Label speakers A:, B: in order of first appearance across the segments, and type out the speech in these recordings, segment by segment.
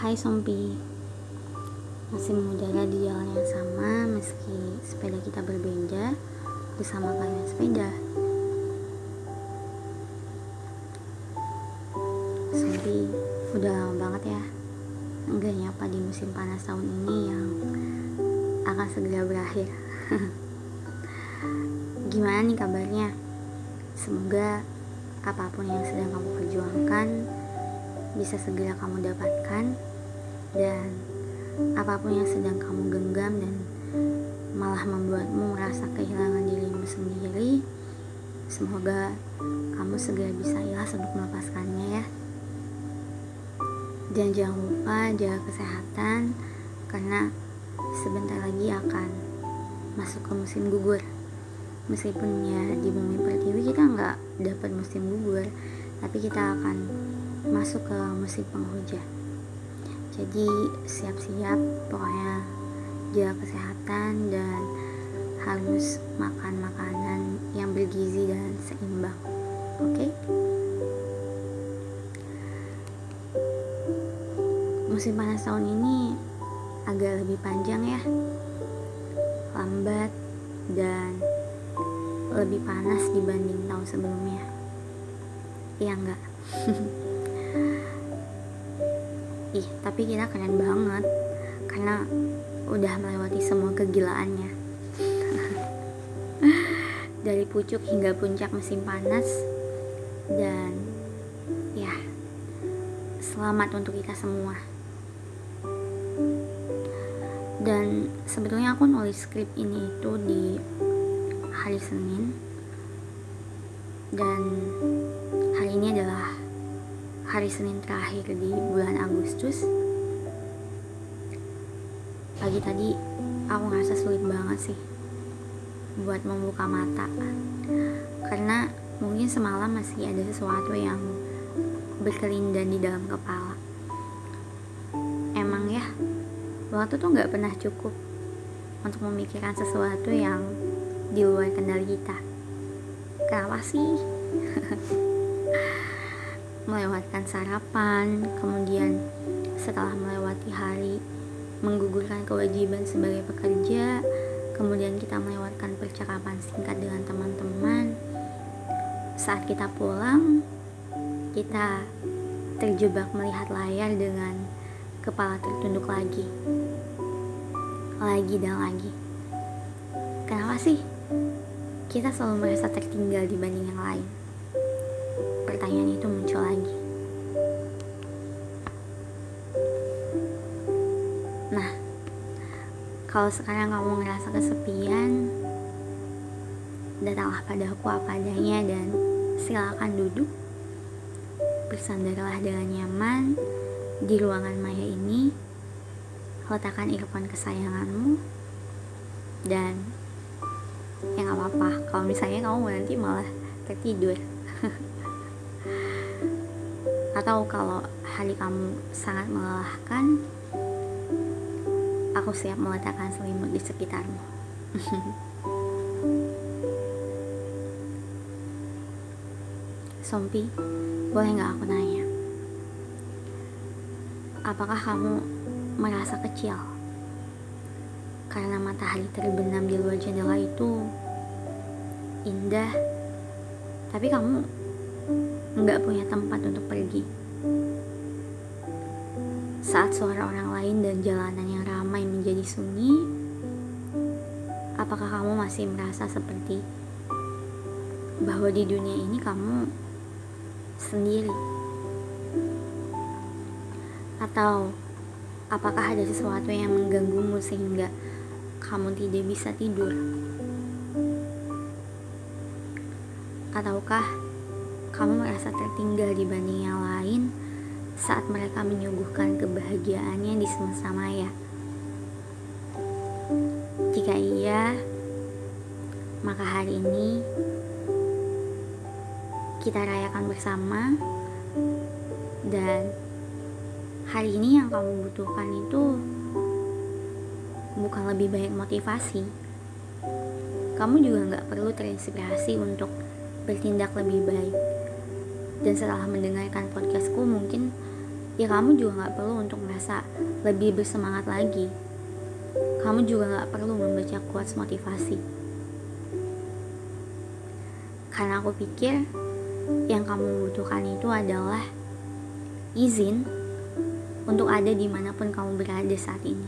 A: Hai Sompi. Masih di jalan yang sama Meski sepeda kita berbeda Bersama kalian sepeda. Sompi Udah lama banget ya Enggak nyapa di musim panas tahun ini Yang akan segera berakhir. Gimana nih kabarnya? Semoga apa pun yang sedang kamu perjuangkan bisa segera kamu dapatkan dan apa pun yang sedang kamu genggam dan malah membuatmu merasa kehilangan dirimu sendiri semoga kamu segera bisa ikhlas untuk melepaskannya ya. Dan jangan lupa jaga kesehatan karena sebentar lagi akan masuk ke musim gugur. Meskipun ya di bumi pertiwi kita nggak dapat musim gugur tapi kita akan masuk ke musim penghujan jadi siap-siap pokoknya jaga kesehatan dan harus makan makanan yang bergizi dan seimbang oke? Okay? musim panas tahun ini agak lebih panjang ya. Lambat dan lebih panas dibanding tahun sebelumnya. Iya enggak ih tapi kita keren banget. Karena udah melewati semua kegilaannya. Dari pucuk hingga puncak musim panas. Dan ya selamat untuk kita semua. Dan sebetulnya aku nulis skrip ini itu di hari Senin. Dan hari ini adalah hari Senin terakhir di bulan Agustus pagi tadi aku ngerasa sulit banget sih buat membuka mata. Karena mungkin semalam masih ada sesuatu yang berkelindan di dalam kepala. Emang ya waktu tuh nggak pernah cukup untuk memikirkan sesuatu yang di luar kendali kita. Kenapa sih melewatkan sarapan, kemudian setelah melewati hari menggugurkan kewajiban sebagai pekerja, kemudian kita melewatkan percakapan singkat dengan teman-teman. Saat kita pulang, kita terjebak melihat layar dengan kepala tertunduk lagi. Lagi dan lagi. Kenapa sih kita selalu merasa tertinggal dibanding yang lain? Pertanyaan itu muncul lagi. Nah, kalau sekarang kamu ngerasa kesepian, datanglah padaku apa adanya dan silakan duduk. Bersandarlah dengan nyaman di ruangan maya ini. Letakkan earphone kesayanganmu dan ya nggak apa-apa kalau misalnya kamu nanti malah tertidur atau kalau hari kamu sangat melelahkan aku siap meletakkan selimut di sekitarmu. Sompi boleh nggak aku nanya? Apakah kamu merasa kecil? Karena matahari terbenam di luar jendela itu indah tapi kamu nggak punya tempat untuk pergi. Saat suara orang lain dan jalanan yang ramai menjadi sunyi, apakah kamu masih merasa seperti bahwa di dunia ini kamu sendiri? Atau apakah ada sesuatu yang mengganggumu sehingga kamu tidak bisa tidur? Ataukah kamu merasa tertinggal dibanding yang lain saat mereka menyuguhkan kebahagiaannya di semesta maya. Jika iya, maka hari ini kita rayakan bersama dan hari ini yang kamu butuhkan itu bukan lebih banyak motivasi. Kamu juga nggak perlu terinspirasi untuk bertindak lebih baik dan setelah mendengarkan podcastku mungkin ya kamu juga nggak perlu untuk merasa lebih bersemangat lagi kamu juga nggak perlu membaca quotes motivasi karena aku pikir yang kamu butuhkan itu adalah izin untuk ada di mana pun kamu berada saat ini.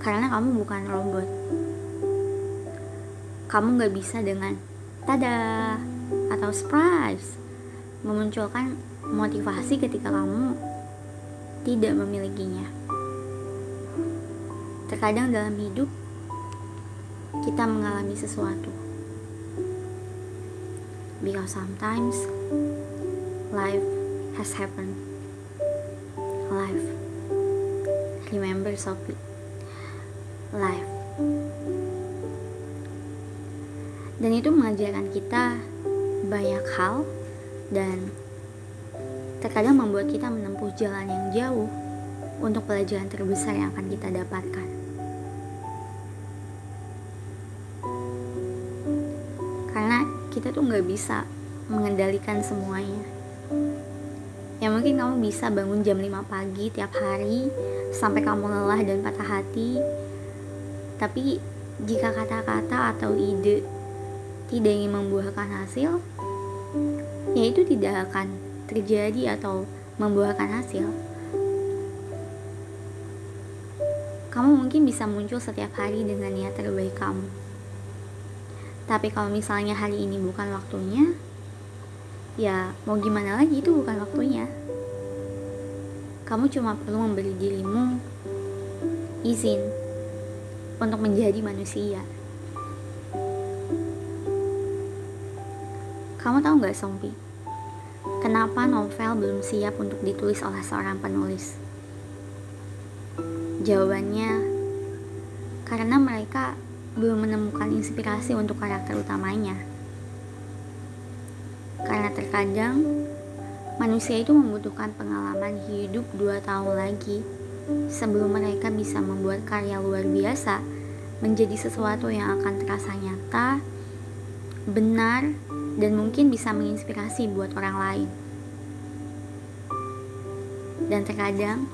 A: Karena kamu bukan robot. Kamu gak bisa dengan tada atau surprise memunculkan motivasi ketika kamu tidak memilikinya. Terkadang dalam hidup kita mengalami sesuatu because sometimes life has happened. Life. Remember Sophie. Life. Dan itu mengajarkan kita banyak hal dan terkadang membuat kita menempuh jalan yang jauh untuk pelajaran terbesar yang akan kita dapatkan. Karena kita tuh nggak bisa mengendalikan semuanya ya mungkin kamu bisa bangun jam 5 pagi tiap hari sampai kamu lelah dan patah hati tapi jika kata-kata atau ide tidak ingin membuahkan hasil ya itu tidak akan terjadi atau membuahkan hasil. Kamu mungkin bisa muncul setiap hari dengan niat terbaik kamu. Tapi kalau misalnya hari ini bukan waktunya ya mau gimana lagi itu bukan waktunya. Kamu cuma perlu memberi dirimu izin untuk menjadi manusia kamu tahu nggak Sompi kenapa novel belum siap untuk ditulis oleh seorang penulis? Jawabannya karena mereka belum menemukan inspirasi untuk karakter utamanya. Karena terkadang manusia itu membutuhkan pengalaman hidup dua tahun lagi sebelum mereka bisa membuat karya luar biasa menjadi sesuatu yang akan terasa nyata, benar, dan mungkin bisa menginspirasi buat orang lain. Dan terkadang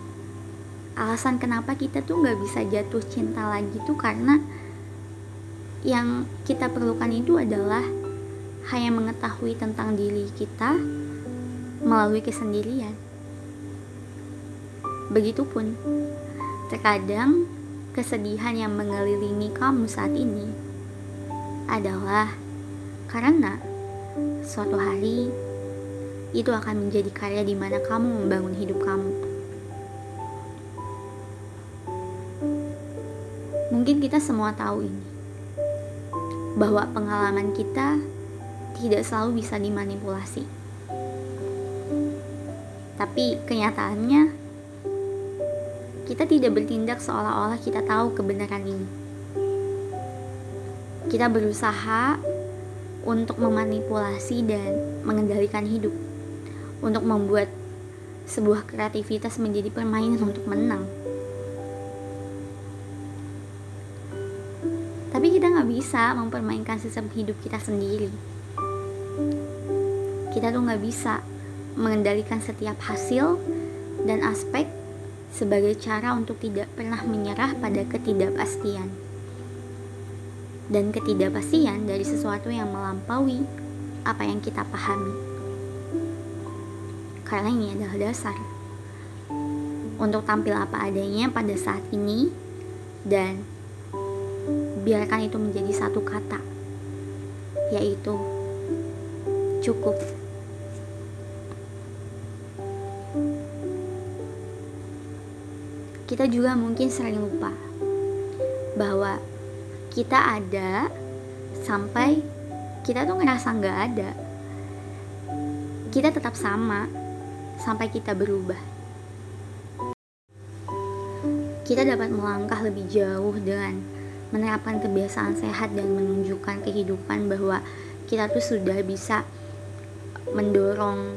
A: alasan kenapa kita tuh nggak bisa jatuh cinta lagi tuh karena yang kita perlukan itu adalah hanya mengetahui tentang diri kita melalui kesendirian. Begitupun, terkadang kesedihan yang mengelilingi kamu saat ini adalah karena suatu hari itu akan menjadi karya di mana kamu membangun hidup kamu. Mungkin kita semua tahu ini, bahwa pengalaman kita tidak selalu bisa dimanipulasi. Tapi kenyataannya, kita tidak bertindak seolah-olah kita tahu kebenaran ini. Kita berusaha untuk memanipulasi dan mengendalikan hidup, untuk membuat sebuah kreativitas menjadi permainan untuk menang. Tapi kita nggak bisa mempermainkan sistem hidup kita sendiri. Kita tuh nggak bisa mengendalikan setiap hasil dan aspek sebagai cara untuk tidak pernah menyerah pada ketidakpastian dan ketidakpastian dari sesuatu yang melampaui apa yang kita pahami. Karena ini adalah dasar. Untuk tampil apa adanya pada saat ini dan biarkan itu menjadi satu kata yaitu cukup. Kita juga mungkin sering lupa bahwa kita ada sampai kita tuh ngerasa nggak ada. Kita tetap sama sampai kita berubah. Kita dapat melangkah lebih jauh dengan menerapkan kebiasaan sehat dan menunjukkan kehidupan bahwa kita tuh sudah bisa mendorong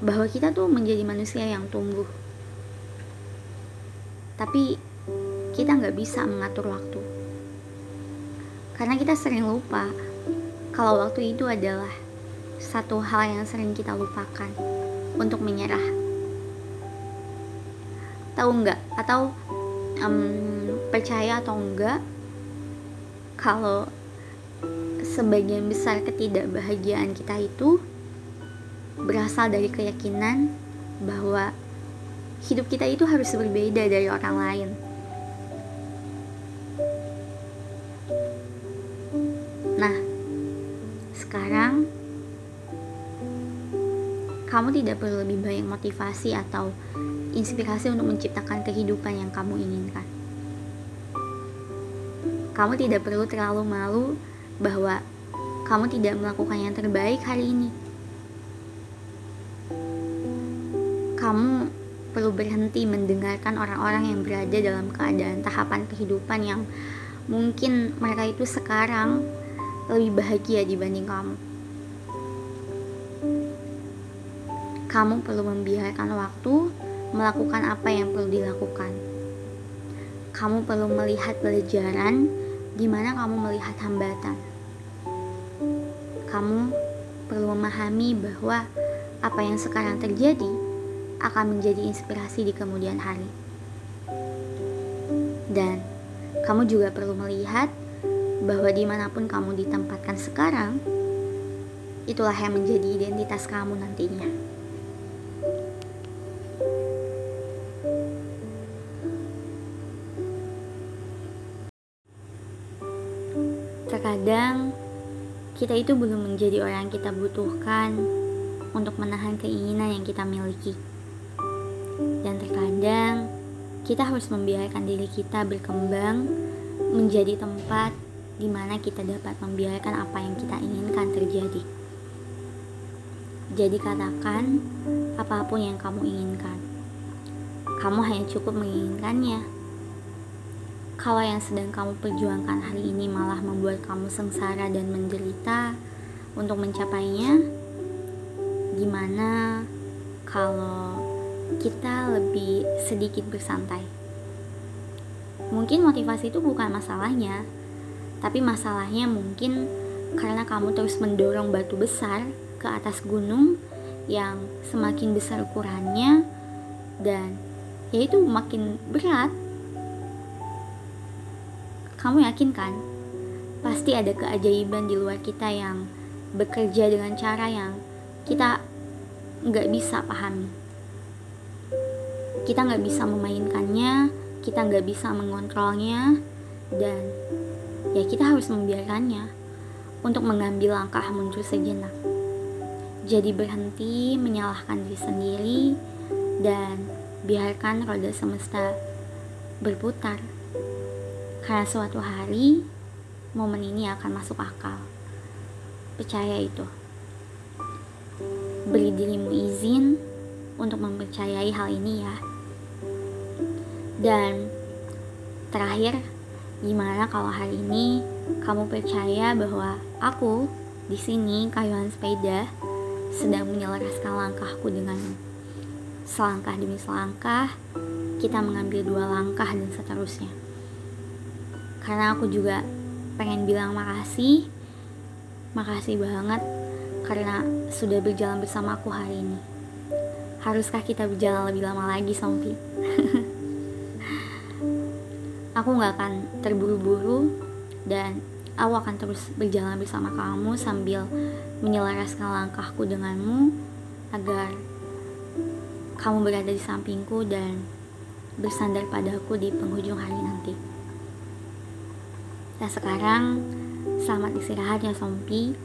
A: bahwa kita tuh menjadi manusia yang tumbuh. Tapi kita nggak bisa mengatur waktu karena kita sering lupa kalau waktu itu adalah satu hal yang sering kita lupakan untuk menyerah. Tahu nggak? Atau um, percaya atau enggak kalau sebagian besar ketidakbahagiaan kita itu berasal dari keyakinan bahwa hidup kita itu harus berbeda dari orang lain. Kamu tidak perlu lebih banyak motivasi atau inspirasi untuk menciptakan kehidupan yang kamu inginkan. Kamu tidak perlu terlalu malu bahwa kamu tidak melakukan yang terbaik hari ini. Kamu perlu berhenti mendengarkan orang-orang yang berada dalam keadaan tahapan kehidupan yang mungkin mereka itu sekarang lebih bahagia dibanding kamu. Kamu perlu membiarkan waktu melakukan apa yang perlu dilakukan. Kamu perlu melihat pelajaran di mana kamu melihat hambatan. Kamu perlu memahami bahwa apa yang sekarang terjadi akan menjadi inspirasi di kemudian hari. Dan kamu juga perlu melihat bahwa di mana pun kamu ditempatkan sekarang, itulah yang menjadi identitas kamu nantinya. Terkadang kita itu belum menjadi orang yang kita butuhkan untuk menahan keinginan yang kita miliki. Dan terkadang kita harus membiarkan diri kita berkembang menjadi tempat di mana kita dapat membiarkan apa yang kita inginkan terjadi. Jadi katakan apa pun yang kamu inginkan. Kamu hanya cukup menginginkannya kalau yang sedang kamu perjuangkan hari ini malah membuat kamu sengsara dan menderita untuk mencapainya, gimana kalau kita lebih sedikit bersantai? Mungkin motivasi itu bukan masalahnya, tapi masalahnya mungkin karena kamu terus mendorong batu besar ke atas gunung yang semakin besar ukurannya dan yaitu makin berat kamu yakin kan? Pasti ada keajaiban di luar kita yang bekerja dengan cara yang kita nggak bisa pahami. Kita nggak bisa memainkannya, kita nggak bisa mengontrolnya, dan ya kita harus membiarkannya untuk mengambil langkah muncul sejenak. Jadi berhenti menyalahkan diri sendiri dan biarkan roda semesta berputar. Karena suatu hari momen ini akan masuk akal. Percaya itu. Beri dirimu izin untuk mempercayai hal ini ya. Dan terakhir, gimana kalau hari ini kamu percaya bahwa aku di sini kayuhan sepeda sedang menyelaraskan langkahku denganmu. Selangkah demi selangkah, kita mengambil dua langkah dan seterusnya karena aku juga pengen bilang makasih. Makasih banget karena sudah berjalan bersama aku hari ini. Haruskah kita berjalan lebih lama lagi Sompi? Aku nggak akan terburu-buru dan aku akan terus berjalan bersama kamu sambil menyelaraskan langkahku denganmu agar kamu berada di sampingku dan bersandar padaku di penghujung hari nanti. Nah sekarang selamat istirahat ya Sompi